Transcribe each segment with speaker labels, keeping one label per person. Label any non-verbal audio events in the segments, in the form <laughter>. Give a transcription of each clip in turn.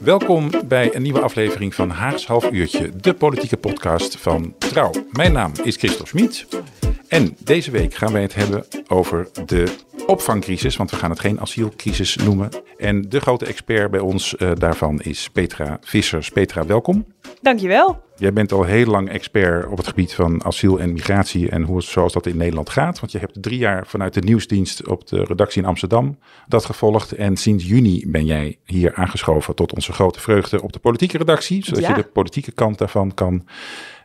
Speaker 1: Welkom bij een nieuwe aflevering van Haags Half Uurtje, de politieke podcast van Trouw. Mijn naam is Christophe Schmid en deze week gaan wij het hebben over de opvangcrisis, want we gaan het geen asielcrisis noemen. En de grote expert bij ons uh, daarvan is Petra Vissers. Petra, welkom.
Speaker 2: Dankjewel.
Speaker 1: Jij bent al heel lang expert op het gebied van asiel en migratie en hoe, zoals dat in Nederland gaat. Want je hebt drie jaar vanuit de nieuwsdienst op de redactie in Amsterdam dat gevolgd. En sinds juni ben jij hier aangeschoven tot onze grote vreugde op de politieke redactie. Zodat je de politieke kant daarvan kan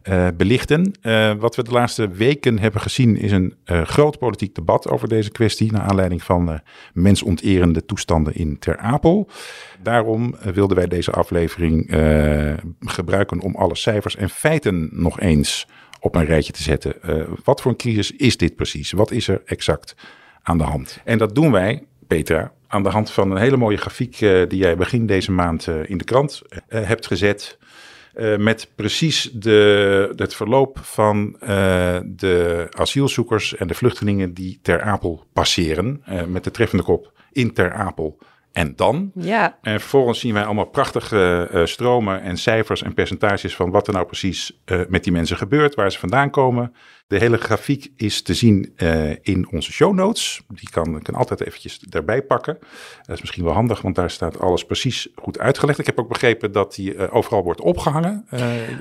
Speaker 1: uh, belichten. Uh, wat we de laatste weken hebben gezien is een uh, groot politiek debat over deze kwestie. Naar aanleiding van mensonterende toestanden in Ter Apel. Daarom wilden wij deze aflevering gebruiken om alle cijfers en feiten nog eens op een rijtje te zetten. wat voor een crisis is dit precies? Wat is er exact aan de hand? En dat doen wij, Petra, aan de hand van een hele mooie grafiek die jij begin deze maand in de krant hebt gezet. Uh, met precies de, het verloop van uh, de asielzoekers en de vluchtelingen die Ter Apel passeren. Uh, met de treffende kop in Ter Apel en dan.
Speaker 2: Ja.
Speaker 1: En vervolgens zien wij allemaal prachtige uh, stromen en cijfers en percentages van wat er nou precies uh, met die mensen gebeurt, waar ze vandaan komen. De hele grafiek is te zien uh, in onze show notes. Die kan ik altijd eventjes erbij pakken. Dat is misschien wel handig, want daar staat alles precies goed uitgelegd. Ik heb ook begrepen dat die overal wordt opgehangen.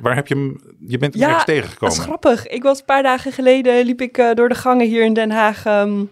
Speaker 1: waar heb je hem? Je bent hem
Speaker 2: ja,
Speaker 1: ergens tegengekomen.
Speaker 2: Dat is grappig. Ik was een paar dagen geleden, liep ik door de gangen hier in Den Haag. Um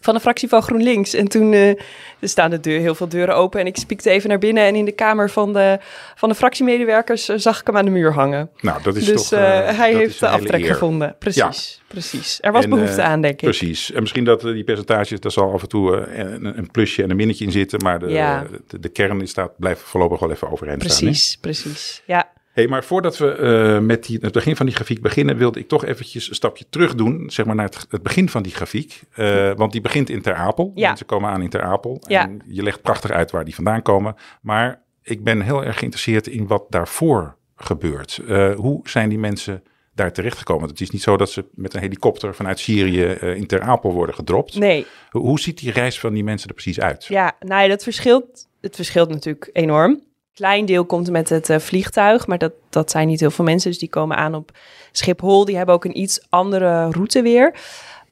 Speaker 2: van de fractie van GroenLinks. En toen uh, er staan de deur, heel veel deuren open. En ik spiekte even naar binnen. En in de kamer van de, van de fractiemedewerkers uh, zag ik hem aan de muur hangen.
Speaker 1: Nou, dat is
Speaker 2: dus,
Speaker 1: toch...
Speaker 2: Uh, hij heeft de aftrek gevonden. Precies, ja. precies. Er was en, behoefte aan, denk ik.
Speaker 1: Precies. En misschien dat die percentages, daar zal af en toe een, een, plusje en een minnetje in zitten. Maar de,
Speaker 2: ja.
Speaker 1: de, de, kern staat, blijft voorlopig wel even overeind
Speaker 2: precies,
Speaker 1: staan.
Speaker 2: Precies, precies. Ja.
Speaker 1: Hey, maar voordat we uh, met die, het begin van die grafiek beginnen, wilde ik toch eventjes een stapje terug doen, zeg maar naar het, het begin van die grafiek. Uh, want die begint in Ter Apel.
Speaker 2: Ja.
Speaker 1: Mensen komen aan in Ter Apel.
Speaker 2: Ja.
Speaker 1: En je legt prachtig uit waar die vandaan komen. Maar ik ben heel erg geïnteresseerd in wat daarvoor gebeurt. Uh, hoe zijn die mensen daar terechtgekomen? Het is niet zo dat ze met een helikopter vanuit Syrië in Ter Apel worden gedropt.
Speaker 2: Nee.
Speaker 1: Hoe, hoe ziet die reis van die mensen er precies uit?
Speaker 2: Ja, nou ja, dat verschilt. Het verschilt natuurlijk enorm klein deel komt met het uh, vliegtuig, maar dat, dat zijn niet heel veel mensen. Dus die komen aan op Schiphol. Die hebben ook een iets andere route weer.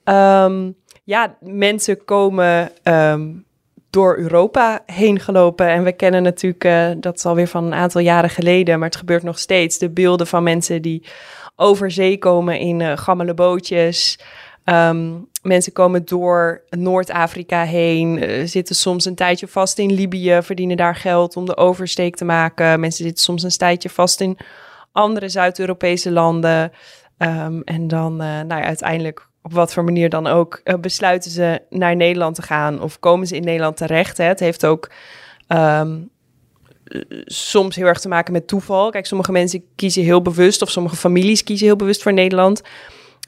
Speaker 2: Um, ja, mensen komen um, door Europa heen gelopen. En we kennen natuurlijk, uh, dat is alweer van een aantal jaren geleden, maar het gebeurt nog steeds. De beelden van mensen die over zee komen in uh, gammele bootjes. Um, mensen komen door Noord-Afrika heen, uh, zitten soms een tijdje vast in Libië, verdienen daar geld om de oversteek te maken. Mensen zitten soms een tijdje vast in andere Zuid-Europese landen. Um, en dan, uh, nou ja, uiteindelijk, op wat voor manier dan ook, uh, besluiten ze naar Nederland te gaan of komen ze in Nederland terecht. Hè. Het heeft ook um, soms heel erg te maken met toeval. Kijk, sommige mensen kiezen heel bewust, of sommige families kiezen heel bewust voor Nederland.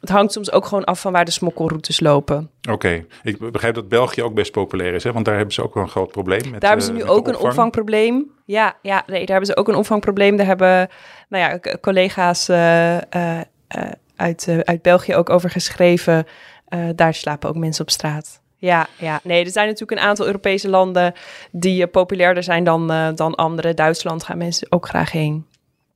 Speaker 2: Het hangt soms ook gewoon af van waar de smokkelroutes lopen.
Speaker 1: Oké, okay. ik begrijp dat België ook best populair is, hè? want daar hebben ze ook wel een groot probleem. Met,
Speaker 2: daar hebben ze nu
Speaker 1: uh,
Speaker 2: ook
Speaker 1: opvang.
Speaker 2: een opvangprobleem. Ja, ja nee, daar hebben ze ook een opvangprobleem. Daar hebben nou ja, collega's uh, uh, uit, uit België ook over geschreven. daar slapen ook mensen op straat. Ja, ja, nee, er zijn natuurlijk een aantal Europese landen die populairder zijn dan, dan andere. Duitsland gaan mensen ook graag heen.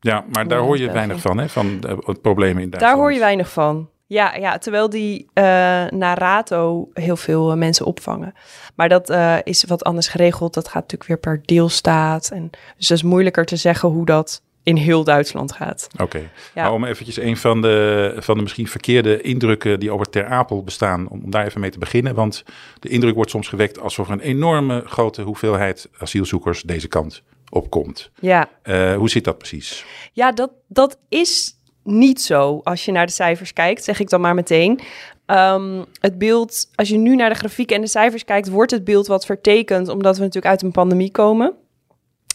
Speaker 1: Ja, maar daar hoor je weinig van, hè? Van het probleem in Duitsland.
Speaker 2: Daar hoor je weinig van. Ja, ja terwijl die uh, naar RATO heel veel uh, mensen opvangen. Maar dat uh, is wat anders geregeld. Dat gaat natuurlijk weer per deelstaat. En dus dat is moeilijker te zeggen hoe dat in heel Duitsland gaat.
Speaker 1: Oké, okay. ja. maar om eventjes een van de, van de misschien verkeerde indrukken die over Ter Apel bestaan, om, om daar even mee te beginnen. Want de indruk wordt soms gewekt alsof er een enorme grote hoeveelheid asielzoekers deze kant opkomt.
Speaker 2: Ja.
Speaker 1: Hoe zit dat precies?
Speaker 2: Ja, dat, dat is niet zo als je naar de cijfers kijkt, zeg ik dan maar meteen. Um, het beeld, als je nu naar de grafiek en de cijfers kijkt, wordt het beeld wat vertekend, omdat we natuurlijk uit een pandemie komen.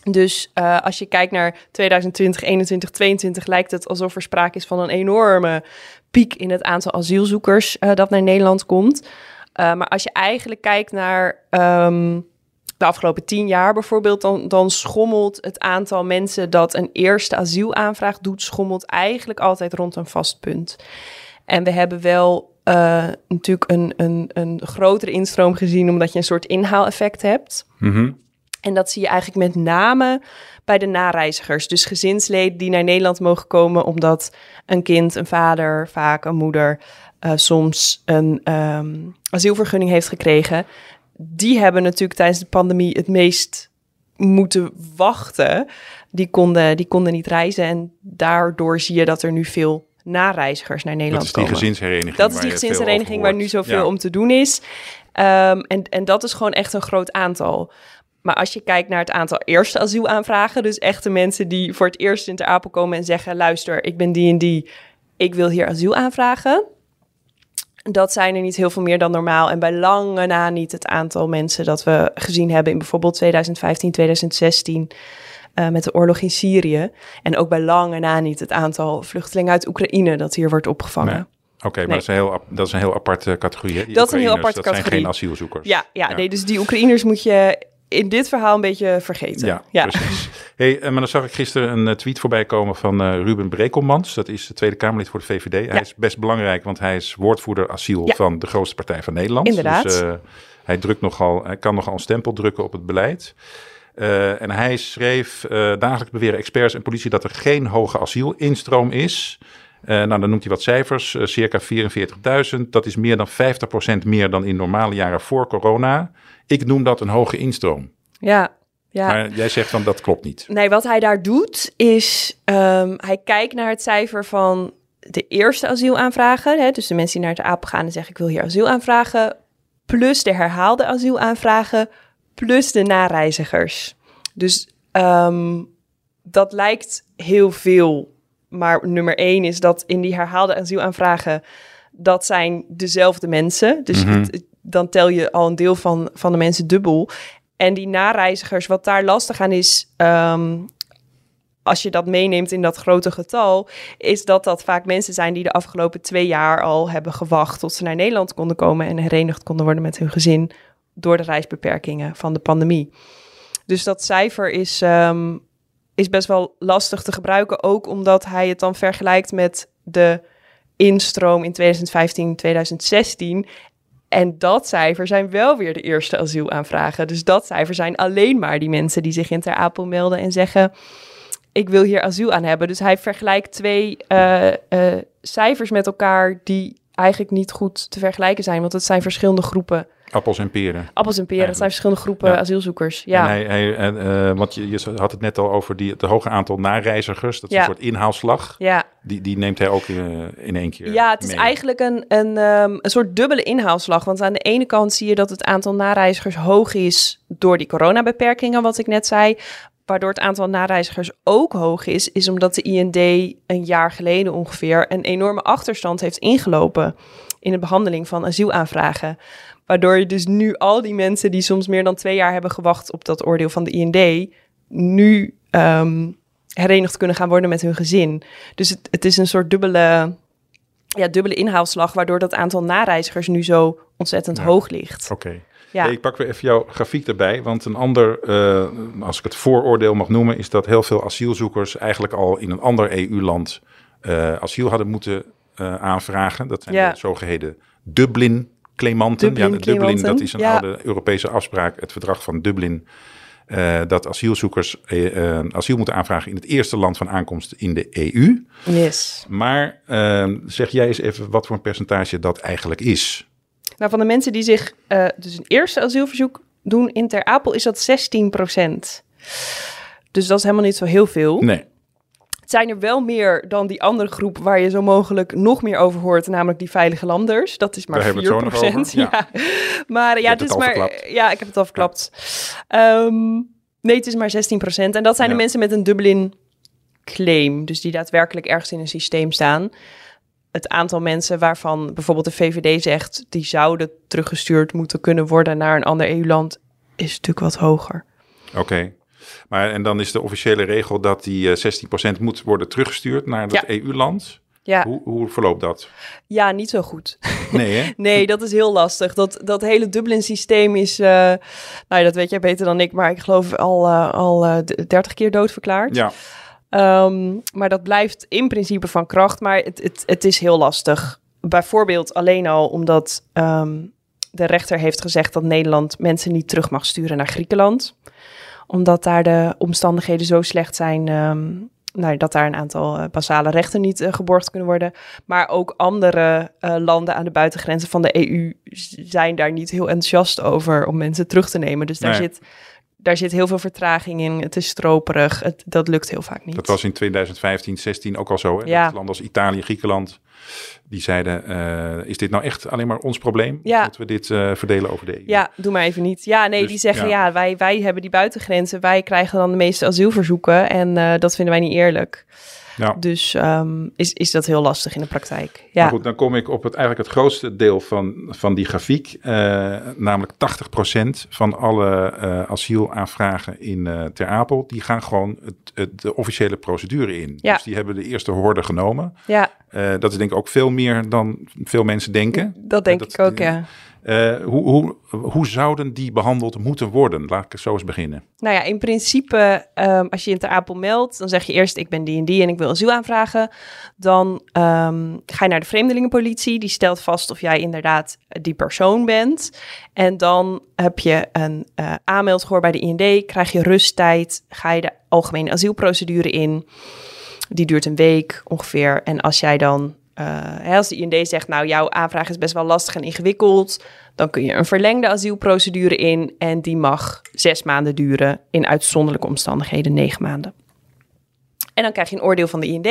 Speaker 2: Dus uh, als je kijkt naar 2020, 21, 22, lijkt het alsof er sprake is van een enorme piek in het aantal asielzoekers uh, dat naar Nederland komt. Uh, maar als je eigenlijk kijkt naar um, de afgelopen tien jaar bijvoorbeeld, dan, dan schommelt het aantal mensen dat een eerste asielaanvraag doet, schommelt eigenlijk altijd rond een vast punt. En we hebben wel uh, natuurlijk een, een, een grotere instroom gezien, omdat je een soort inhaaleffect hebt.
Speaker 1: Mm -hmm.
Speaker 2: En dat zie je eigenlijk met name bij de nareizigers. Dus gezinsleden die naar Nederland mogen komen omdat een kind, een vader, vaak een moeder, uh, soms een um, asielvergunning heeft gekregen. Die hebben natuurlijk tijdens de pandemie het meest moeten wachten. Die konden, die konden niet reizen en daardoor zie je dat er nu veel nareizigers naar Nederland
Speaker 1: dat is die
Speaker 2: komen.
Speaker 1: gezinshereniging.
Speaker 2: Dat is die gezinshereniging waar nu zoveel ja. om te doen is. Um, en, en dat is gewoon echt een groot aantal. Maar als je kijkt naar het aantal eerste asielaanvragen, dus echte mensen die voor het eerst in Ter Apel komen en zeggen: luister, ik ben die en die, ik wil hier asiel aanvragen. Dat zijn er niet heel veel meer dan normaal. En bij lange na niet het aantal mensen dat we gezien hebben in bijvoorbeeld 2015, 2016. Uh, met de oorlog in Syrië. En ook bij lange na niet het aantal vluchtelingen uit Oekraïne dat hier wordt opgevangen.
Speaker 1: Nee. Oké, okay, maar nee. dat, is een heel, dat is een heel aparte categorie. Hè? Die
Speaker 2: dat is een heel aparte
Speaker 1: dat
Speaker 2: categorie.
Speaker 1: zijn geen asielzoekers.
Speaker 2: Ja, ja, ja, Nee, dus die Oekraïners moet je in dit verhaal een beetje vergeten.
Speaker 1: Ja, ja. precies. <laughs> Hey, maar dan zag ik gisteren een uh, tweet voorbij komen van uh, Ruben Brekelmans. Dat is de Tweede Kamerlid voor de VVD. Ja. Hij is best belangrijk, want hij is woordvoerder asiel ja. van de grootste partij van Nederland.
Speaker 2: Inderdaad.
Speaker 1: Dus uh, hij, drukt nogal, hij kan nogal een stempel drukken op het beleid. Uh, en hij schreef, dagelijks beweren experts en politie dat er geen hoge asielinstroom is. Uh, nou, dan noemt hij wat cijfers, circa 44.000. Dat is meer dan 50% meer dan in normale jaren voor corona. Ik noem dat een hoge instroom.
Speaker 2: Ja, ja.
Speaker 1: Maar jij zegt van dat klopt niet.
Speaker 2: Nee, wat hij daar doet is, um, hij kijkt naar het cijfer van de eerste asielaanvragen. Hè, dus de mensen die naar het APO gaan en zeggen ik wil hier asiel aanvragen. Plus de herhaalde asielaanvragen plus de nareizigers. Dus um, dat lijkt heel veel. Maar nummer één is dat in die herhaalde asielaanvragen... dat zijn dezelfde mensen. Dus
Speaker 1: Mhm.
Speaker 2: het- dan tel je al een deel van, van de mensen dubbel. En die nareizigers, wat daar lastig aan is... ehm, als je dat meeneemt in dat grote getal... is dat dat vaak mensen zijn die de afgelopen twee jaar al hebben gewacht... tot ze naar Nederland konden komen en herenigd konden worden met hun gezin door de reisbeperkingen van de pandemie. Dus dat cijfer is, ehm, is best wel lastig te gebruiken, ook omdat hij het dan vergelijkt met de instroom in 2015, 2016. En dat cijfer zijn wel weer de eerste asielaanvragen. Dus dat cijfer zijn alleen maar die mensen die zich in Ter Apel melden en zeggen: Ik wil hier asiel aan hebben. Dus hij vergelijkt twee eh, eh, cijfers met elkaar die eigenlijk niet goed te vergelijken zijn, want het zijn verschillende groepen
Speaker 1: Appels en peren.
Speaker 2: Appels en peren, dat zijn verschillende groepen
Speaker 1: Ja.
Speaker 2: asielzoekers. Ja,
Speaker 1: En hij, hij, en, eh, want je, je had het net al over die, het hoge aantal nareizigers. Dat is
Speaker 2: Ja.
Speaker 1: een soort inhaalslag.
Speaker 2: ja.
Speaker 1: Die, die neemt hij ook eh, in één keer
Speaker 2: ja het is
Speaker 1: mee.
Speaker 2: eigenlijk een, een, ehm, een soort dubbele inhaalslag. Want aan de ene kant zie je dat het aantal nareizigers hoog is door die coronabeperkingen, wat ik net zei. Waardoor het aantal nareizigers ook hoog is, is omdat de IND een jaar geleden ongeveer een enorme achterstand heeft ingelopen in de behandeling van asielaanvragen. Waardoor je dus nu al die mensen die soms meer dan twee jaar hebben gewacht op dat oordeel van de IND, nu ehm, herenigd kunnen gaan worden met hun gezin. Dus het, het is een soort dubbele, ja, dubbele inhaalslag, waardoor dat aantal nareizigers nu zo ontzettend
Speaker 1: Ja.
Speaker 2: hoog ligt.
Speaker 1: Oké.
Speaker 2: Ja.
Speaker 1: Hey, ik pak weer even jouw grafiek erbij. Want een ander, eh, als ik het vooroordeel mag noemen, is dat heel veel asielzoekers eigenlijk al in een ander EU-land eh, asiel hadden moeten eh, aanvragen. Dat zijn
Speaker 2: Ja.
Speaker 1: de zogeheten Dublin-claimanten. ja, de Dublin, dat is een
Speaker 2: ja.
Speaker 1: oude Europese afspraak, het verdrag van Dublin. eh, dat asielzoekers eh, eh, asiel moeten aanvragen in het eerste land van aankomst in de EU.
Speaker 2: Yes.
Speaker 1: Maar eh, zeg jij eens even wat voor een percentage dat eigenlijk is.
Speaker 2: Nou, van de mensen die zich dus een eerste asielverzoek doen in Ter Apel, is dat 16% Dus dat is helemaal niet zo heel veel.
Speaker 1: Nee.
Speaker 2: Zijn er wel meer dan die andere groep waar je zo mogelijk nog meer over hoort, namelijk die veilige landers. Dat is maar
Speaker 1: Daar
Speaker 2: 4
Speaker 1: hebben we het zo nog over,
Speaker 2: Ja. Maar ja, het is maar.
Speaker 1: verklapt.
Speaker 2: Ja, ik heb het al verklapt. Ehm, nee, het is maar 16% En dat zijn
Speaker 1: Ja.
Speaker 2: de mensen met een Dublin claim. Dus die daadwerkelijk ergens in een systeem staan. Het aantal mensen waarvan bijvoorbeeld de VVD zegt... die zouden teruggestuurd moeten kunnen worden naar een ander EU-land... is natuurlijk wat hoger.
Speaker 1: Oké. Maar en dan is de officiële regel dat die eh 16% moet worden teruggestuurd naar dat
Speaker 2: Ja.
Speaker 1: EU-land.
Speaker 2: Ja,
Speaker 1: Hoe, hoe verloopt dat?
Speaker 2: ja niet zo goed. <laughs>
Speaker 1: Nee, hè?
Speaker 2: Nee, dat is heel lastig. Dat, dat hele Dublin-systeem is, eh, nou ja, dat weet jij beter dan ik, maar ik geloof al, eh, al eh, d- 30 keer doodverklaard.
Speaker 1: Ja,
Speaker 2: Ehm, maar dat blijft in principe van kracht, maar het, het, het is heel lastig. Bijvoorbeeld alleen al omdat ehm, de rechter heeft gezegd dat Nederland mensen niet terug mag sturen naar Griekenland. Omdat daar de omstandigheden zo slecht zijn ehm, nou, dat daar een aantal eh, basale rechten niet eh, geborgd kunnen worden. Maar ook andere eh, landen aan de buitengrenzen van de EU zijn daar niet heel enthousiast over om mensen terug te nemen. Dus daar,
Speaker 1: Nee.
Speaker 2: zit, daar zit heel veel vertraging in. Het is stroperig. Het, dat lukt heel vaak niet.
Speaker 1: dat was in 2015, 16 ook al zo. Hè?
Speaker 2: Ja.
Speaker 1: Dat landen als Italië, Griekenland, die zeiden, eh, is dit nou echt alleen maar ons probleem?
Speaker 2: Ja.
Speaker 1: Dat we dit eh, verdelen over de EU?
Speaker 2: Ja, doe maar even niet. Ja, nee,
Speaker 1: Dus,
Speaker 2: die zeggen
Speaker 1: ja.
Speaker 2: ja, wij, wij hebben die buitengrenzen. Wij krijgen dan de meeste asielverzoeken en eh, dat vinden wij niet eerlijk.
Speaker 1: Ja.
Speaker 2: Dus ehm, is, is dat heel lastig in de praktijk. Ja,
Speaker 1: Maar goed, dan kom ik op het, eigenlijk het grootste deel van, van die grafiek. namelijk 80% van alle asielaanvragen in Ter Apel, die gaan gewoon het, het, de officiële procedure in.
Speaker 2: Ja.
Speaker 1: Dus die hebben de eerste horde genomen.
Speaker 2: ja
Speaker 1: dat is denk ik ook veel meer dan veel mensen denken.
Speaker 2: dat denk
Speaker 1: dat-
Speaker 2: ik ook, ja.
Speaker 1: Eh, hoe, hoe, hoe zouden die behandeld moeten worden? Laat ik zo eens beginnen.
Speaker 2: Nou ja, in principe, ehm, als je in Ter Apel meldt, dan zeg je eerst ik ben die en die en ik wil asiel aanvragen. Dan ehm, ga je naar de vreemdelingenpolitie, die stelt vast of jij inderdaad die persoon bent. En dan heb je een eh aanmeldgehoor bij de IND, krijg je rusttijd, ga je de algemene asielprocedure in. Die duurt een week ongeveer. En als jij dan, eh, hè, als de IND zegt, nou jouw aanvraag is best wel lastig en ingewikkeld, dan kun je een verlengde asielprocedure in en die mag zes maanden duren. In uitzonderlijke omstandigheden negen maanden. En dan krijg je een oordeel van de IND.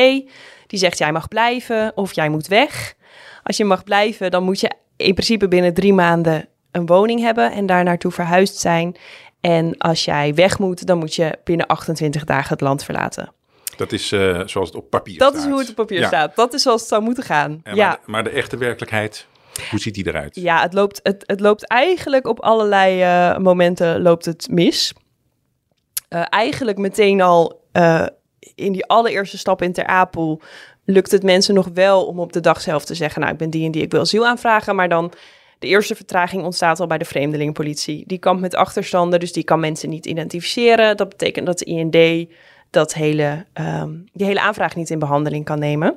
Speaker 2: Die zegt jij mag blijven of jij moet weg. Als je mag blijven, dan moet je in principe binnen drie maanden een woning hebben en daar naartoe verhuisd zijn. En als jij weg moet, dan moet je binnen 28 dagen het land verlaten.
Speaker 1: Dat is eh, zoals het op papier
Speaker 2: Dat
Speaker 1: staat.
Speaker 2: is hoe het op papier
Speaker 1: Ja.
Speaker 2: staat. Dat is zoals het zou moeten gaan.
Speaker 1: En
Speaker 2: ja.
Speaker 1: Maar, de, maar de echte werkelijkheid, hoe ziet die eruit?
Speaker 2: Ja, het loopt, het, het loopt eigenlijk op allerlei eh, momenten loopt het mis. Eh, eigenlijk meteen al in die allereerste stap in Ter Apel lukt het mensen nog wel om op de dag zelf te zeggen, nou ik ben die en die, ik wil asiel aanvragen, maar dan de eerste vertraging ontstaat al bij de vreemdelingenpolitie. Die kampt met achterstanden, dus die kan mensen niet identificeren. Dat betekent dat de IND dat hele, ehm, die hele aanvraag niet in behandeling kan nemen.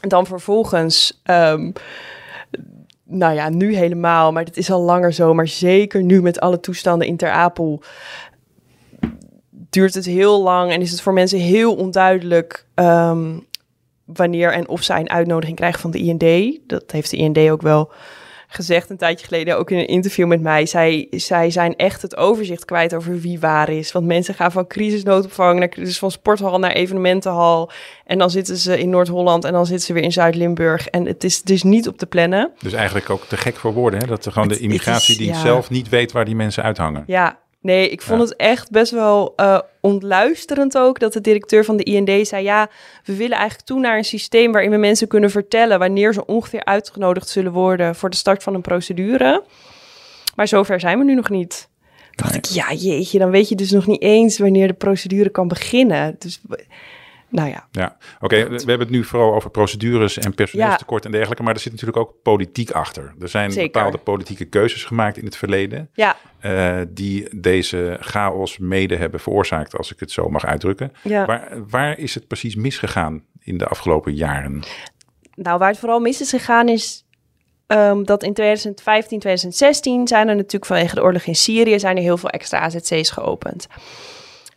Speaker 2: En dan vervolgens ehm, nou ja, nu helemaal, maar dit is al langer zo. Maar zeker nu met alle toestanden in Ter Apel duurt het heel lang en is het voor mensen heel onduidelijk ehm, wanneer en of zij een uitnodiging krijgen van de IND. Dat heeft de IND ook wel gezegd een tijdje geleden, ook in een interview met mij. Zij, zij zijn echt het overzicht kwijt over wie waar is. Want mensen gaan van crisisnoodopvang naar crisis van sporthal naar evenementenhal. En dan zitten ze in Noord-Holland en dan zitten ze weer in Zuid-Limburg. En het is dus niet op te plannen.
Speaker 1: Dus eigenlijk ook te gek voor woorden. Hè? Dat er gewoon de immigratiedienst
Speaker 2: ja.
Speaker 1: zelf niet weet waar die mensen uithangen.
Speaker 2: Ja, nee, ik vond
Speaker 1: Ja.
Speaker 2: het echt best wel eh, ontluisterend ook dat de directeur van de IND zei: ja, we willen eigenlijk toe naar een systeem waarin we mensen kunnen vertellen wanneer ze ongeveer uitgenodigd zullen worden voor de start van een procedure. Maar zover zijn we nu nog niet. Dacht ik, ja, jeetje, dan weet je dus nog niet eens wanneer de procedure kan beginnen. Dus, nou ja,
Speaker 1: Ja, oké. we hebben het nu vooral over procedures en personeelstekort en dergelijke. Maar er zit natuurlijk ook politiek achter. Er zijn
Speaker 2: Zeker.
Speaker 1: bepaalde politieke keuzes gemaakt in het verleden.
Speaker 2: ja,
Speaker 1: eh, die deze chaos mede hebben veroorzaakt, als ik het zo mag uitdrukken.
Speaker 2: ja.
Speaker 1: Waar, waar is het precies misgegaan in de afgelopen jaren?
Speaker 2: Nou, waar het vooral mis is gegaan is ehm, dat in 2015, 2016 zijn er natuurlijk vanwege de oorlog in Syrië zijn er heel veel extra AZC's geopend.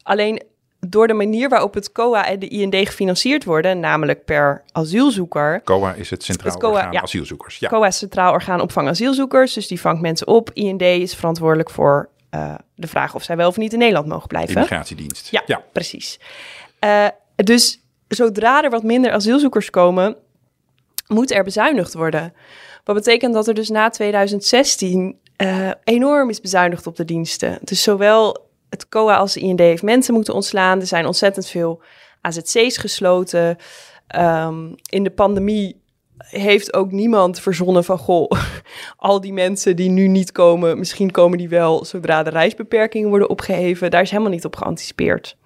Speaker 2: Alleen door de manier waarop het COA en de IND gefinancierd worden, namelijk per asielzoeker.
Speaker 1: COA is het Centraal
Speaker 2: Het COA,
Speaker 1: Orgaan
Speaker 2: ja.
Speaker 1: Asielzoekers. Ja.
Speaker 2: COA is Centraal Orgaan Opvang Asielzoekers, dus die vangt mensen op. IND is verantwoordelijk voor eh, de vraag of zij wel of niet in Nederland mogen blijven.
Speaker 1: Immigratiedienst.
Speaker 2: Ja,
Speaker 1: ja.
Speaker 2: precies. Eh, dus zodra er wat minder asielzoekers komen, moet er bezuinigd worden. Wat betekent dat er dus na 2016 eh, enorm is bezuinigd op de diensten. Dus zowel het COA als IND heeft mensen moeten ontslaan. Er zijn ontzettend veel AZC's gesloten. Ehm, in de pandemie heeft ook niemand verzonnen van... goh, <laughs> al die mensen die nu niet komen... misschien komen die wel zodra de reisbeperkingen worden opgeheven. Daar is helemaal niet op geanticipeerd.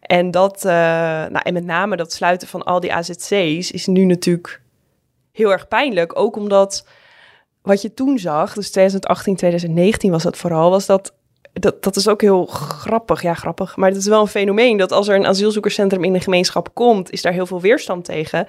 Speaker 2: En, dat, uh, nou, en met name dat sluiten van al die AZC's is nu natuurlijk heel erg pijnlijk. Ook omdat wat je toen zag, dus 2018, 2019 was dat vooral, was dat dat, dat is ook heel grappig. Ja, grappig. Maar het is wel een fenomeen dat als er een asielzoekerscentrum in een gemeenschap komt, is daar heel veel weerstand tegen.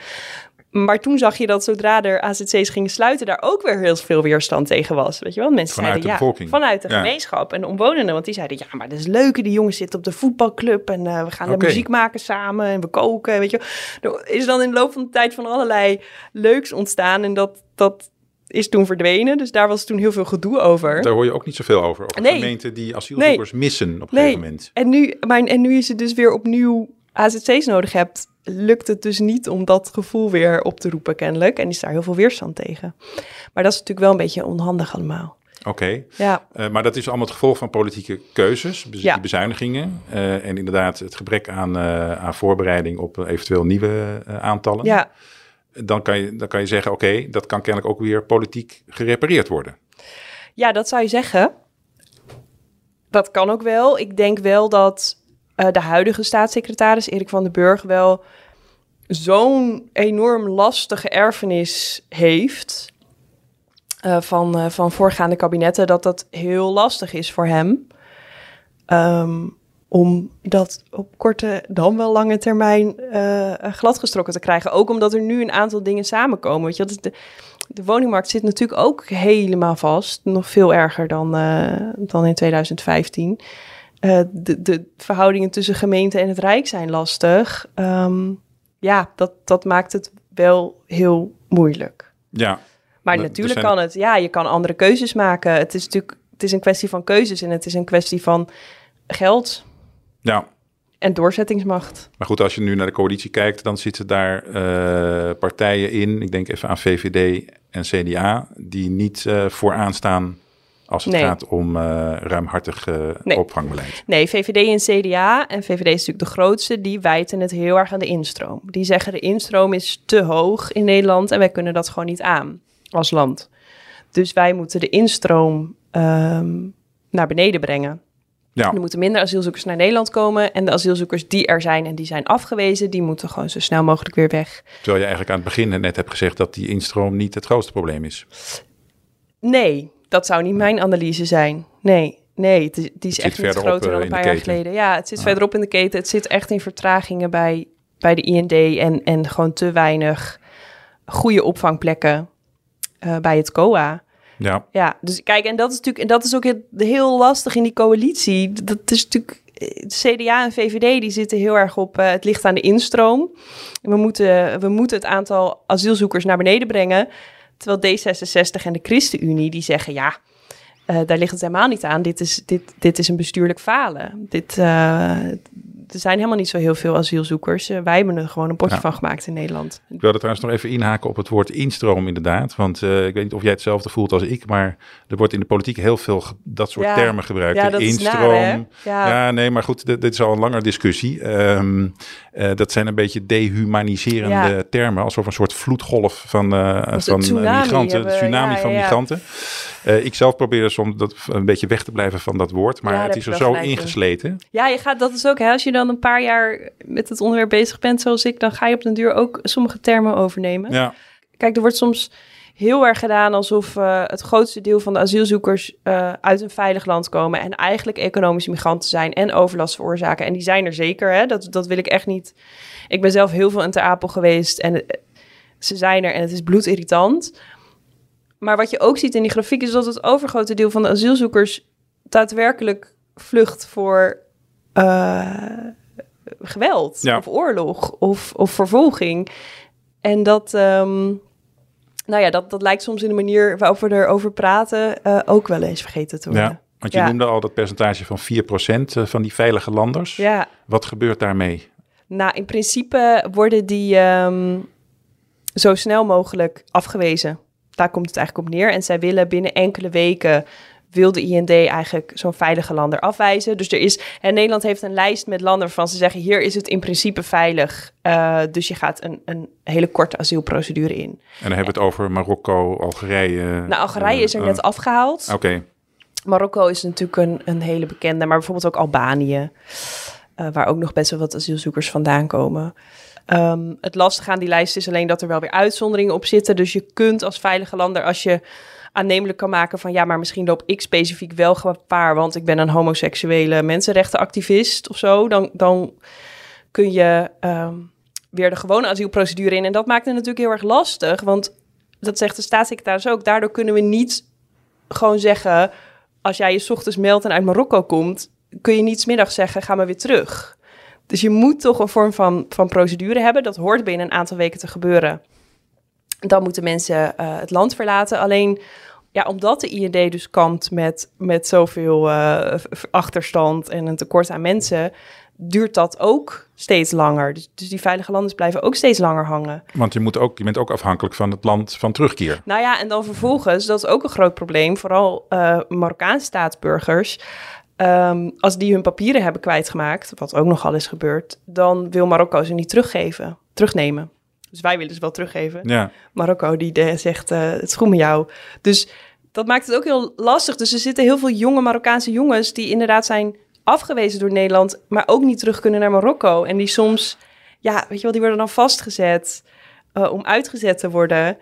Speaker 2: Maar toen zag je dat zodra er AZC's gingen sluiten, daar ook weer heel veel weerstand tegen was. Weet je wel? Mensen
Speaker 1: vanuit
Speaker 2: zeiden
Speaker 1: de bevolking.
Speaker 2: ja, vanuit de gemeenschap en de omwonenden. Want die zeiden, ja, maar dat is leuk. Die jongens zitten op de voetbalclub en uh, we gaan
Speaker 1: Oké.
Speaker 2: de muziek maken samen en we koken. Weet je, er is dan in de loop van de tijd van allerlei leuks ontstaan en dat, dat is toen verdwenen. Dus daar was toen heel veel gedoe over.
Speaker 1: Daar hoor je ook niet zoveel over. Over
Speaker 2: Nee.
Speaker 1: gemeenten die asielzoekers missen op een
Speaker 2: Nee.
Speaker 1: gegeven moment.
Speaker 2: En nu, maar, en nu is het dus weer opnieuw AZC's nodig hebt, lukt het dus niet om dat gevoel weer op te roepen kennelijk. En is daar heel veel weerstand tegen. Maar dat is natuurlijk wel een beetje onhandig allemaal.
Speaker 1: Oké.
Speaker 2: Ja,
Speaker 1: Eh, maar dat is allemaal het gevolg van politieke keuzes, bez-
Speaker 2: Ja.
Speaker 1: die bezuinigingen. eh, en inderdaad het gebrek aan, eh, aan voorbereiding op eventueel nieuwe aantallen.
Speaker 2: ja,
Speaker 1: Dan, kan je, dan kan je zeggen, oké, dat kan kennelijk ook weer politiek gerepareerd worden.
Speaker 2: ja, dat zou je zeggen. Dat kan ook wel. Ik denk wel dat eh, de huidige staatssecretaris Erik van den Burg wel zo'n enorm lastige erfenis heeft eh, van, eh, van voorgaande kabinetten, dat dat heel lastig is voor hem. Ehm, om dat op korte dan wel lange termijn eh, gladgestrokken te krijgen. Ook omdat er nu een aantal dingen samenkomen. Weet je, dat is de, de woningmarkt zit natuurlijk ook helemaal vast. Nog veel erger dan, eh, dan in 2015. Eh, de, de verhoudingen tussen gemeente en het Rijk zijn lastig. Ehm, ja, dat, dat maakt het wel heel moeilijk.
Speaker 1: Ja,
Speaker 2: Maar natuurlijk
Speaker 1: zijn-
Speaker 2: kan het. Ja, je kan andere keuzes maken. Het is natuurlijk het is een kwestie van keuzes en het is een kwestie van geld
Speaker 1: ja.
Speaker 2: en doorzettingsmacht.
Speaker 1: Maar goed, als je nu naar de coalitie kijkt, dan zitten daar eh, partijen in. Ik denk even aan VVD en CDA, die niet eh, vooraan staan als het
Speaker 2: Nee.
Speaker 1: gaat om eh, ruimhartig
Speaker 2: Nee.
Speaker 1: opvangbeleid.
Speaker 2: Nee, VVD en CDA, en VVD is natuurlijk de grootste, die wijten het heel erg aan de instroom. Die zeggen de instroom is te hoog in Nederland en wij kunnen dat gewoon niet aan als land. Dus wij moeten de instroom ehm, naar beneden brengen.
Speaker 1: Ja,
Speaker 2: Er moeten minder asielzoekers naar Nederland komen en de asielzoekers die er zijn en die zijn afgewezen, die moeten gewoon zo snel mogelijk weer weg.
Speaker 1: terwijl je eigenlijk aan het begin net hebt gezegd dat die instroom niet het grootste probleem is.
Speaker 2: Nee, dat zou niet mijn analyse zijn. Nee, nee, die is echt niet groter dan
Speaker 1: eh,
Speaker 2: een paar jaar geleden. Ja, het zit
Speaker 1: Ah.
Speaker 2: verderop in de keten. Het zit echt in vertragingen bij, bij de IND en, en gewoon te weinig goede opvangplekken eh, bij het COA.
Speaker 1: Ja,
Speaker 2: Ja, dus kijk, en dat is natuurlijk, en dat is ook heel, lastig in die coalitie. Dat is natuurlijk, eh, CDA en VVD die zitten heel erg op eh, het ligt aan de instroom. We moeten, we moeten het aantal asielzoekers naar beneden brengen. Terwijl D66 en de ChristenUnie die zeggen, ja, eh, daar ligt het helemaal niet aan. Dit is, dit, dit is een bestuurlijk falen. Dit, er zijn helemaal niet zo heel veel asielzoekers. Eh, wij hebben er gewoon een potje
Speaker 1: Ja.
Speaker 2: van gemaakt in Nederland.
Speaker 1: ik wilde trouwens nog even inhaken op het woord instroom inderdaad. Want eh, ik weet niet of jij hetzelfde voelt als ik, maar er wordt in de politiek heel veel dat soort
Speaker 2: Ja.
Speaker 1: termen gebruikt.
Speaker 2: Ja, dat is
Speaker 1: instroom.
Speaker 2: naar? Ja.
Speaker 1: Nee, maar goed, dit, dit is al een lange discussie. Ehm, eh, dat zijn een beetje dehumaniserende
Speaker 2: Ja.
Speaker 1: termen, alsof een soort vloedgolf van, eh, van eh,
Speaker 2: tsunami
Speaker 1: migranten,
Speaker 2: hebben,
Speaker 1: tsunami
Speaker 2: ja,
Speaker 1: van
Speaker 2: ja,
Speaker 1: migranten. Eh, ik zelf probeer soms dat, een beetje weg te blijven van dat woord, maar het is er zo
Speaker 2: in.
Speaker 1: ingesleten.
Speaker 2: Ja, je gaat, dat is ook, hè, als je dan een paar jaar met het onderwerp bezig bent zoals ik, dan ga je op den duur ook sommige termen overnemen.
Speaker 1: Ja,
Speaker 2: Kijk, er wordt soms heel erg gedaan alsof eh, het grootste deel van de asielzoekers eh, uit een veilig land komen en eigenlijk economische migranten zijn en overlast veroorzaken. En die zijn er zeker, hè? Dat, dat wil ik echt niet. Ik ben zelf heel veel in Ter Apel geweest en eh, ze zijn er en het is bloedirritant. Maar wat je ook ziet in die grafiek is dat het overgrote deel van de asielzoekers daadwerkelijk vlucht voor geweld
Speaker 1: Ja.
Speaker 2: of oorlog of, of vervolging. En dat, ehm, nou ja, dat, dat lijkt soms in de manier waarop we erover praten eh, ook wel eens vergeten te worden.
Speaker 1: ja. Want je
Speaker 2: Ja.
Speaker 1: noemde al dat percentage van 4% van die veilige landers.
Speaker 2: Ja,
Speaker 1: Wat gebeurt daarmee?
Speaker 2: nou in principe worden die ehm, zo snel mogelijk afgewezen. Daar komt het eigenlijk op neer. En zij willen binnen enkele weken wil de IND eigenlijk zo'n veilige lander afwijzen. Dus er is, en Nederland heeft een lijst met landen waarvan ze zeggen, hier is het in principe veilig. Uh, dus je gaat een, een hele korte asielprocedure in.
Speaker 1: En dan hebben we het over Marokko, Algerije.
Speaker 2: Nou, Algerije is er net afgehaald.
Speaker 1: Oké.
Speaker 2: Marokko is natuurlijk een, een hele bekende, maar bijvoorbeeld ook Albanië, waar ook nog best wel wat asielzoekers vandaan komen. Um, het lastige aan die lijst is alleen dat er wel weer uitzonderingen op zitten. Dus je kunt als veilige lander, als je aannemelijk kan maken van ja, maar misschien loop ik specifiek wel gevaar, want ik ben een homoseksuele mensenrechtenactivist of zo, dan, dan kun je um, weer de gewone asielprocedure in. En dat maakt het natuurlijk heel erg lastig, want dat zegt de staatssecretaris ook. Daardoor kunnen we niet gewoon zeggen, als jij je ochtends meldt en uit Marokko komt, kun je niet smiddags zeggen, ga maar weer terug. Dus je moet toch een vorm van, van procedure hebben. Dat hoort binnen een aantal weken te gebeuren. Dan moeten mensen uh, het land verlaten. Alleen ja, omdat de IND dus kampt met, met zoveel uh, achterstand en een tekort aan mensen, duurt dat ook steeds langer. Dus, dus die veilige landen blijven ook steeds langer hangen.
Speaker 1: Want je, moet ook, je bent ook afhankelijk van het land van terugkeer.
Speaker 2: Nou ja, en dan vervolgens, dat is ook een groot probleem, vooral uh, Marokkaanse staatsburgers. Um, als die hun papieren hebben kwijtgemaakt, wat ook nogal is gebeurd, dan wil Marokko ze niet teruggeven, terugnemen. Dus wij willen ze wel teruggeven.
Speaker 1: Ja.
Speaker 2: Marokko die zegt, uh, het schoen met jou. Dus dat maakt het ook heel lastig. Dus er zitten heel veel jonge Marokkaanse jongens die inderdaad zijn afgewezen door Nederland, maar ook niet terug kunnen naar Marokko. En die soms, ja, weet je wel, die worden dan vastgezet uh, om uitgezet te worden.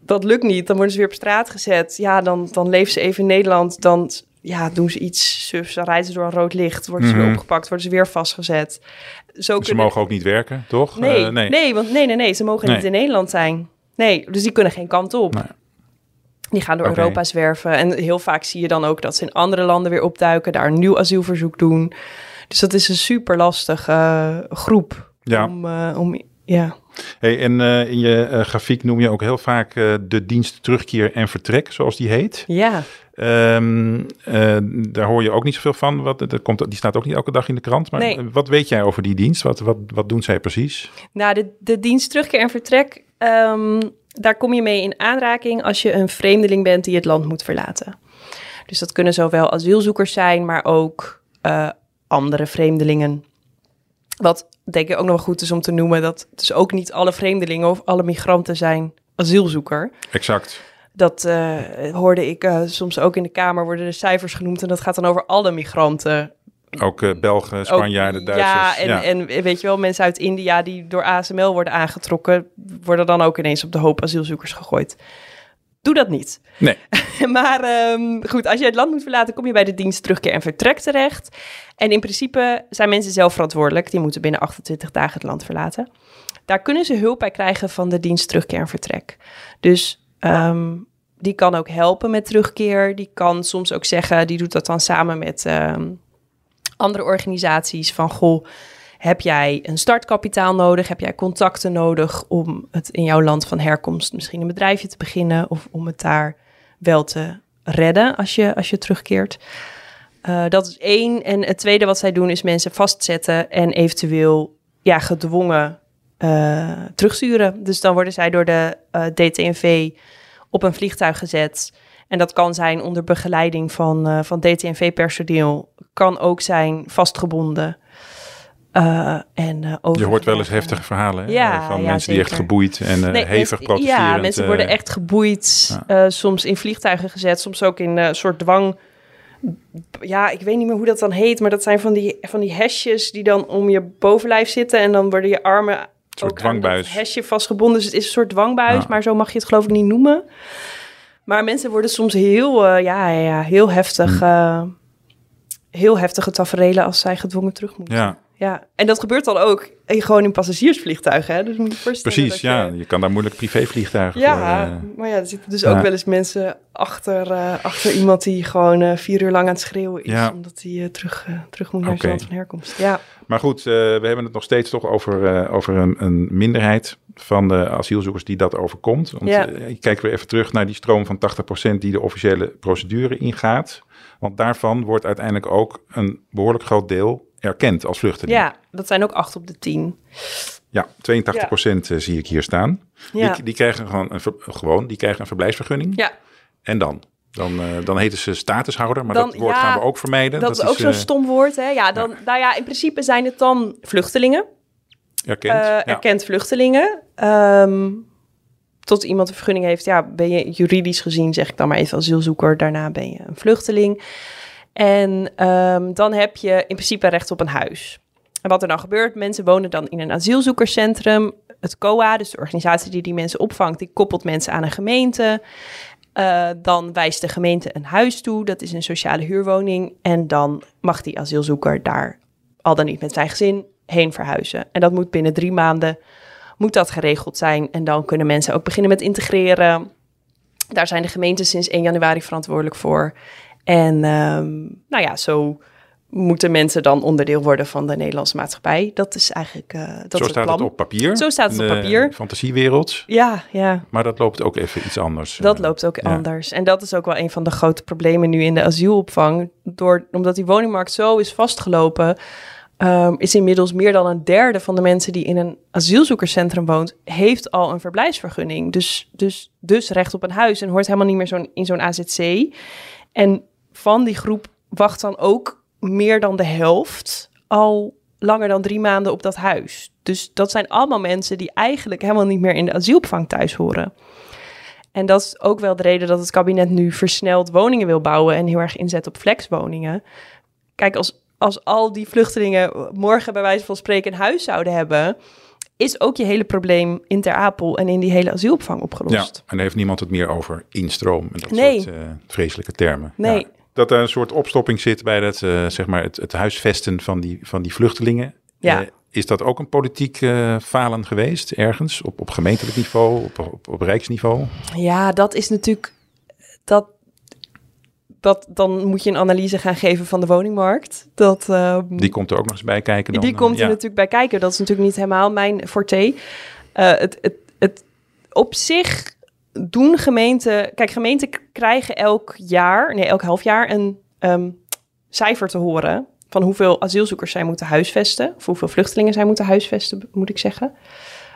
Speaker 2: Dat lukt niet. Dan worden ze weer op straat gezet. Ja, dan, dan leven ze even in Nederland. Dan ja, doen ze iets sufs, dan rijden ze door een rood licht, worden ze
Speaker 1: Mhm.
Speaker 2: weer opgepakt, worden ze weer vastgezet. Zo
Speaker 1: Ze mogen ook niet werken, toch?
Speaker 2: Nee,
Speaker 1: Eh, nee.
Speaker 2: nee. want nee, nee, nee, ze mogen
Speaker 1: Nee.
Speaker 2: niet in Nederland zijn. Nee, dus die kunnen geen kant op.
Speaker 1: Nee.
Speaker 2: Die gaan door
Speaker 1: Oké.
Speaker 2: Europa zwerven. En heel vaak zie je dan ook dat ze in andere landen weer opduiken, daar een nieuw asielverzoek doen. Dus dat is een super lastige eh, groep.
Speaker 1: Ja.
Speaker 2: Om, eh, om, ja.
Speaker 1: Hey, en in je grafiek noem je ook heel vaak de dienst terugkeer en vertrek, zoals die heet.
Speaker 2: ja.
Speaker 1: Ehm, eh, daar hoor je ook niet zoveel van. Wat, dat komt, die staat ook niet elke dag in de krant. Maar
Speaker 2: Nee.
Speaker 1: eh, wat weet jij over die dienst? Wat, wat, wat doen zij precies?
Speaker 2: Nou, de, de dienst terugkeer en vertrek, ehm, daar kom je mee in aanraking als je een vreemdeling bent die het land moet verlaten. Dus dat kunnen zowel asielzoekers zijn, maar ook eh, andere vreemdelingen. Wat denk ik ook nog wel goed is om te noemen, dat dus ook niet alle vreemdelingen of alle migranten zijn asielzoeker.
Speaker 1: Exact.
Speaker 2: Dat eh, hoorde ik eh, soms ook in de Kamer, worden de cijfers genoemd en dat gaat dan over alle migranten
Speaker 1: Ook eh, Belgen, Spanjaarden, Duitsers.
Speaker 2: Ja en, en weet je wel, mensen uit India die door ASML worden aangetrokken, worden dan ook ineens op de hoop asielzoekers gegooid. Doe dat niet.
Speaker 1: Nee. <laughs>
Speaker 2: maar ehm, goed, als je het land moet verlaten, kom je bij de dienst terugkeer en vertrek terecht. En in principe zijn mensen zelf verantwoordelijk. Die moeten binnen 28 dagen het land verlaten. Daar kunnen ze hulp bij krijgen van de dienst terugkeer en vertrek. Dus ehm, die kan ook helpen met terugkeer. Die kan soms ook zeggen, die doet dat dan samen met ehm, andere organisaties. Van goh, heb jij een startkapitaal nodig? Heb jij contacten nodig om het in jouw land van herkomst misschien een bedrijfje te beginnen of om het daar wel te redden als je, als je terugkeert? Eh, dat is één. En het tweede wat zij doen is mensen vastzetten en eventueel ja, gedwongen eh, terugsturen. Dus dan worden zij door de eh, DTNV op een vliegtuig gezet. En dat kan zijn onder begeleiding van, eh, van DTNV-personeel. Kan ook zijn vastgebonden. Eh, en, eh,
Speaker 1: Je hoort wel eens heftige verhalen hè,
Speaker 2: Ja,
Speaker 1: van
Speaker 2: ja,
Speaker 1: mensen die echt geboeid en
Speaker 2: Nee,
Speaker 1: hevig protesterend.
Speaker 2: Ja, mensen worden echt geboeid. soms in vliegtuigen gezet, soms ook in een soort dwang. Ja, ik weet niet meer hoe dat dan heet, maar dat zijn van die, van die hesjes die dan om je bovenlijf zitten en dan worden je armen
Speaker 1: soort
Speaker 2: ook
Speaker 1: dwangbuis.
Speaker 2: hesje vastgebonden. Dus het is een soort dwangbuis,
Speaker 1: Ja.
Speaker 2: maar zo mag je het geloof ik niet noemen. Maar mensen worden soms heel, eh, ja, ja, heel heftig,
Speaker 1: Hm.
Speaker 2: eh, heel heftige taferelen als zij gedwongen terug moeten.
Speaker 1: Ja,
Speaker 2: Ja, en dat gebeurt dan ook gewoon in passagiersvliegtuigen. Hè? Dus moet je je voorstellen
Speaker 1: precies.
Speaker 2: je-
Speaker 1: Ja, je kan daar moeilijk privévliegtuigen
Speaker 2: ja,
Speaker 1: voor. eh,
Speaker 2: maar ja, er zitten dus
Speaker 1: ja.
Speaker 2: ook wel eens mensen achter, eh, achter iemand die gewoon eh, vier uur lang aan het schreeuwen is.
Speaker 1: Ja.
Speaker 2: Omdat hij terug, terug moet naar zijn land van herkomst. Ja,
Speaker 1: Maar goed, we hebben het nog steeds toch over, over een, een minderheid van de asielzoekers die dat overkomt. Want
Speaker 2: Ja.
Speaker 1: ik kijk weer even terug naar die stroom van 80% die de officiële procedure ingaat. Want daarvan wordt uiteindelijk ook een behoorlijk groot deel erkend als vluchteling.
Speaker 2: ja, dat zijn ook acht op de tien.
Speaker 1: Ja, 82% eh, zie ik hier staan.
Speaker 2: Ja.
Speaker 1: Die, die krijgen gewoon een, gewoon, die krijgen een verblijfsvergunning.
Speaker 2: Ja,
Speaker 1: En dan? Dan, eh, dan heten ze statushouder, maar
Speaker 2: Dan-
Speaker 1: dat woord
Speaker 2: ja,
Speaker 1: gaan we ook vermijden.
Speaker 2: Dat, is ook zo'n
Speaker 1: eh,
Speaker 2: stom woord, hè? Ja, dan, nou ja, in principe zijn het dan vluchtelingen.
Speaker 1: erkend. ja.
Speaker 2: erkend vluchtelingen. Ehm, tot iemand een vergunning heeft, ja, ben je juridisch gezien, zeg ik dan maar even asielzoeker, daarna ben je een vluchteling. En ehm, dan heb je in principe recht op een huis. En wat er dan gebeurt, mensen wonen dan in een asielzoekerscentrum. Het COA, dus de organisatie die die mensen opvangt, die koppelt mensen aan een gemeente. Eh, dan wijst de gemeente een huis toe, dat is een sociale huurwoning. En dan mag die asielzoeker daar al dan niet met zijn gezin heen verhuizen. En dat moet binnen drie maanden moet dat geregeld zijn. En dan kunnen mensen ook beginnen met integreren. Daar zijn de gemeenten sinds 1 januari verantwoordelijk voor. En ehm, nou ja, zo moeten mensen dan onderdeel worden van de Nederlandse maatschappij. Dat is eigenlijk eh, dat
Speaker 1: Zo
Speaker 2: is het
Speaker 1: staat
Speaker 2: plan.
Speaker 1: het op papier.
Speaker 2: Zo staat het op papier.
Speaker 1: Fantasiewereld.
Speaker 2: Ja, ja.
Speaker 1: Maar dat loopt ook even iets anders.
Speaker 2: Dat
Speaker 1: Eh,
Speaker 2: loopt ook
Speaker 1: ja.
Speaker 2: anders. En dat is ook wel een van de grote problemen nu in de asielopvang. Door, omdat die woningmarkt zo is vastgelopen, ehm, is inmiddels meer dan een derde van de mensen die in een asielzoekerscentrum woont, heeft al een verblijfsvergunning. Dus, dus, dus recht op een huis en hoort helemaal niet meer zo'n, in zo'n AZC. En van die groep wacht dan ook meer dan de helft al langer dan drie maanden op dat huis. Dus dat zijn allemaal mensen die eigenlijk helemaal niet meer in de asielopvang thuis horen. En dat is ook wel de reden dat het kabinet nu versneld woningen wil bouwen en heel erg inzet op flexwoningen. Kijk, als, als al die vluchtelingen morgen bij wijze van spreken een huis zouden hebben, is ook je hele probleem in Ter Apel en in die hele asielopvang
Speaker 1: Ja,
Speaker 2: opgelost.
Speaker 1: en daar heeft niemand het meer over instroom en dat
Speaker 2: Nee.
Speaker 1: soort eh, vreselijke termen.
Speaker 2: Nee.
Speaker 1: Ja, dat er een soort opstopping zit bij dat, eh, zeg maar het, het huisvesten van die, van die vluchtelingen.
Speaker 2: Ja.
Speaker 1: Eh, is dat ook een politiek eh, falen geweest ergens? Op, op gemeentelijk niveau, op, op, op rijksniveau?
Speaker 2: Ja, dat is natuurlijk. Dat, dat, dan moet je een analyse gaan geven van de woningmarkt. Dat, ehm,
Speaker 1: Die komt er ook nog eens bij kijken dan?
Speaker 2: die komt er
Speaker 1: ja.
Speaker 2: natuurlijk bij kijken. Dat is natuurlijk niet helemaal mijn forte. Het, het, het, op zich doen gemeenten... Kijk, gemeenten krijgen elk jaar, nee, elk half jaar een ehm, cijfer te horen... van hoeveel asielzoekers zij moeten huisvesten. Of hoeveel vluchtelingen zij moeten huisvesten, moet ik zeggen.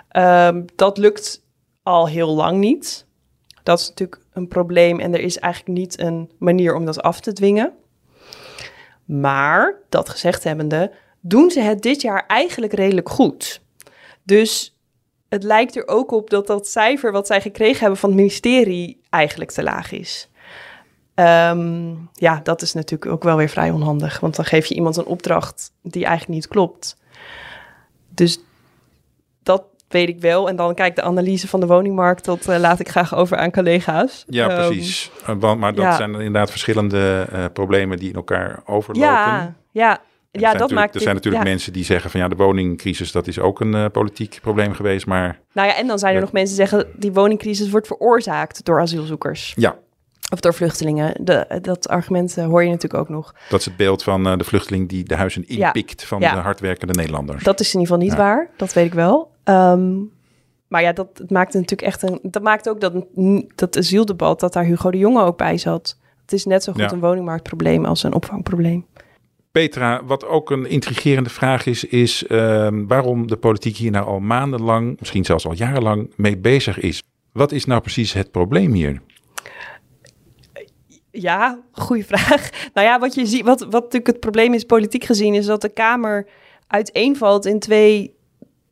Speaker 2: Ehm, dat lukt al heel lang niet. Dat is natuurlijk een probleem en er is eigenlijk niet een manier om dat af te dwingen. Maar, dat gezegd hebbende, doen ze het dit jaar eigenlijk redelijk goed. Dus het lijkt er ook op dat dat cijfer wat zij gekregen hebben van het ministerie eigenlijk te laag is. Ehm, ja, dat is natuurlijk ook wel weer vrij onhandig, want dan geef je iemand een opdracht die eigenlijk niet klopt. Dus dat weet ik wel. En dan kijk de analyse van de woningmarkt, dat eh, laat ik graag over aan collega's.
Speaker 1: Ja,
Speaker 2: Ehm,
Speaker 1: precies. Want- maar dat
Speaker 2: ja.
Speaker 1: zijn inderdaad verschillende eh, problemen die in elkaar overlopen.
Speaker 2: ja, ja,
Speaker 1: En
Speaker 2: ja,
Speaker 1: er zijn
Speaker 2: dat
Speaker 1: natuurlijk-
Speaker 2: maakt
Speaker 1: Er zijn natuurlijk
Speaker 2: ja.
Speaker 1: mensen die zeggen van ja, de woningcrisis, dat is ook een eh, politiek probleem geweest. Maar
Speaker 2: Nou ja, en dan zijn er
Speaker 1: Ja.
Speaker 2: nog mensen die zeggen... die woningcrisis wordt veroorzaakt door asielzoekers.
Speaker 1: ja,
Speaker 2: Of door vluchtelingen. De, dat argument eh, hoor je natuurlijk ook nog.
Speaker 1: dat is het beeld van eh, de vluchteling die de huizen
Speaker 2: Ja.
Speaker 1: inpikt van de hardwerkende Nederlanders.
Speaker 2: Dat is in ieder geval niet waar. Dat weet ik wel. Ehm, maar ja, dat het maakt natuurlijk echt een... Dat maakt ook dat, dat asieldebat... dat daar Hugo de Jonge ook bij zat. Het is net zo goed een woningmarktprobleem... als een opvangprobleem.
Speaker 1: Petra, wat ook een intrigerende vraag is, is ehm, waarom de politiek hier nou al maandenlang, misschien zelfs al jarenlang mee bezig is. Wat is nou precies het probleem hier?
Speaker 2: Ja, goede vraag. Nou ja, wat je ziet, wat, wat natuurlijk het probleem is politiek gezien, is dat de Kamer uiteenvalt in twee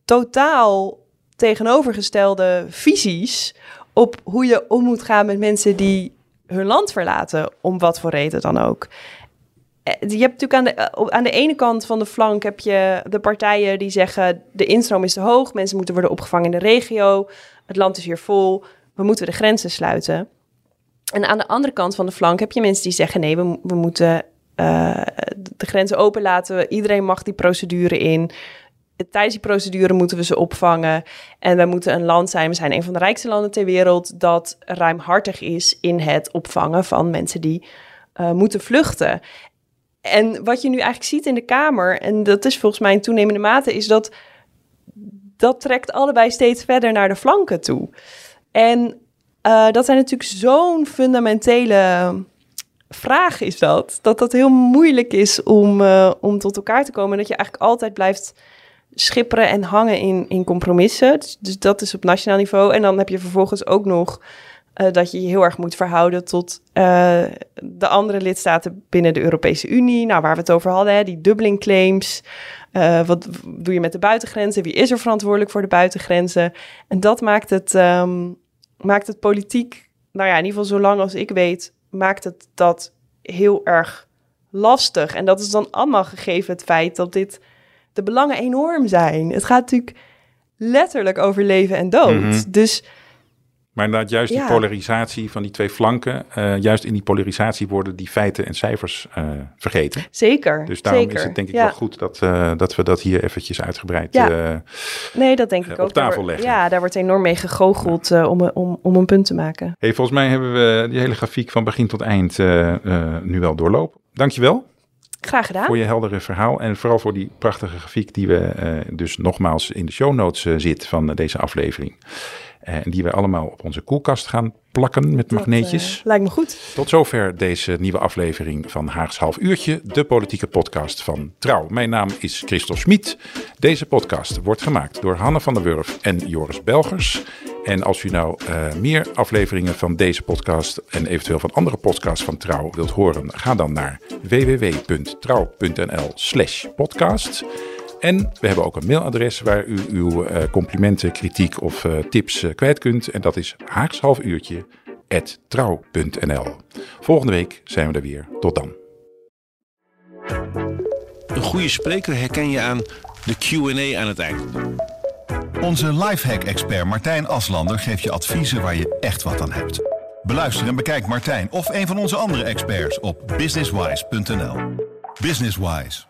Speaker 2: totaal tegenovergestelde visies op hoe je om moet gaan met mensen die hun land verlaten, om wat voor reden dan ook. Eh, Je hebt natuurlijk aan de, eh, aan de ene kant van de flank heb je de partijen die zeggen de instroom is te hoog, mensen moeten worden opgevangen in de regio, het land is hier vol, we moeten de grenzen sluiten. En aan de andere kant van de flank heb je mensen die zeggen: nee, we, we moeten eh, de grenzen openlaten. Iedereen mag die procedure in. Tijdens die procedure moeten we ze opvangen. En wij moeten een land zijn. We zijn een van de rijkste landen ter wereld. dat ruimhartig is in het opvangen van mensen die moeten vluchten. En wat je nu eigenlijk ziet in de Kamer, en dat is volgens mij in toenemende mate, is dat dat trekt allebei steeds verder naar de flanken toe. En eh, dat zijn natuurlijk zo'n fundamentele vraag is dat. Dat dat heel moeilijk is om, eh, om tot elkaar te komen. Dat je eigenlijk altijd blijft schipperen en hangen in, in compromissen. Dus, dus dat is op nationaal niveau. En dan heb je vervolgens ook nog eh, dat je je heel erg moet verhouden tot eh, de andere lidstaten binnen de Europese Unie. Nou, waar we het over hadden, hè, die Dublin claims. Uh, wat doe je met de buitengrenzen? Wie is er verantwoordelijk voor de buitengrenzen? En dat maakt het, um, maakt het politiek, nou ja, in ieder geval zolang als ik weet, maakt het dat heel erg lastig. En dat is dan allemaal gegeven het feit dat dit de belangen enorm zijn. Het gaat natuurlijk letterlijk over leven en dood. Mm -hmm. Dus
Speaker 1: maar inderdaad, juist die ja. polarisatie van die twee flanken, uh, juist in die polarisatie worden die feiten en cijfers uh, vergeten.
Speaker 2: Zeker.
Speaker 1: Dus daarom
Speaker 2: zeker.
Speaker 1: is het denk ik
Speaker 2: ja.
Speaker 1: wel goed dat, uh, dat we dat hier eventjes uitgebreid
Speaker 2: ja. nee, dat denk ik
Speaker 1: op
Speaker 2: ook.
Speaker 1: tafel
Speaker 2: daar,
Speaker 1: leggen.
Speaker 2: Ja, daar wordt enorm mee gegoocheld om, om, om een punt te maken.
Speaker 1: Hey, volgens mij hebben we die hele grafiek van begin tot eind nu wel doorlopen. Dankjewel.
Speaker 2: Graag gedaan.
Speaker 1: Voor je heldere verhaal en vooral voor die prachtige grafiek die we dus nogmaals in de show notes zit van deze aflevering. En die we allemaal op onze koelkast gaan plakken met magneetjes.
Speaker 2: Uh, lijkt me goed.
Speaker 1: Tot zover deze nieuwe aflevering van Haags Half Uurtje, de politieke podcast van Trouw. Mijn naam is Christel Schmid. Deze podcast wordt gemaakt door Hanne van der Wurf en Joris Belgers. En als u nou uh, meer afleveringen van deze podcast en eventueel van andere podcasts van Trouw wilt horen, ga dan naar www.trouw.nl slash podcast. En we hebben ook een mailadres waar u uw uh, complimenten, kritiek of uh, tips uh, kwijt kunt. En dat is haagshalfuurtje.trouw.nl. Volgende week zijn we er weer. Tot dan.
Speaker 3: Een goede spreker herken je aan de Q&A aan het eind.
Speaker 4: Onze lifehack-expert Martijn Aslander geeft je adviezen waar je echt wat aan hebt. Beluister en bekijk Martijn of een van onze andere experts op businesswise.nl. Businesswise.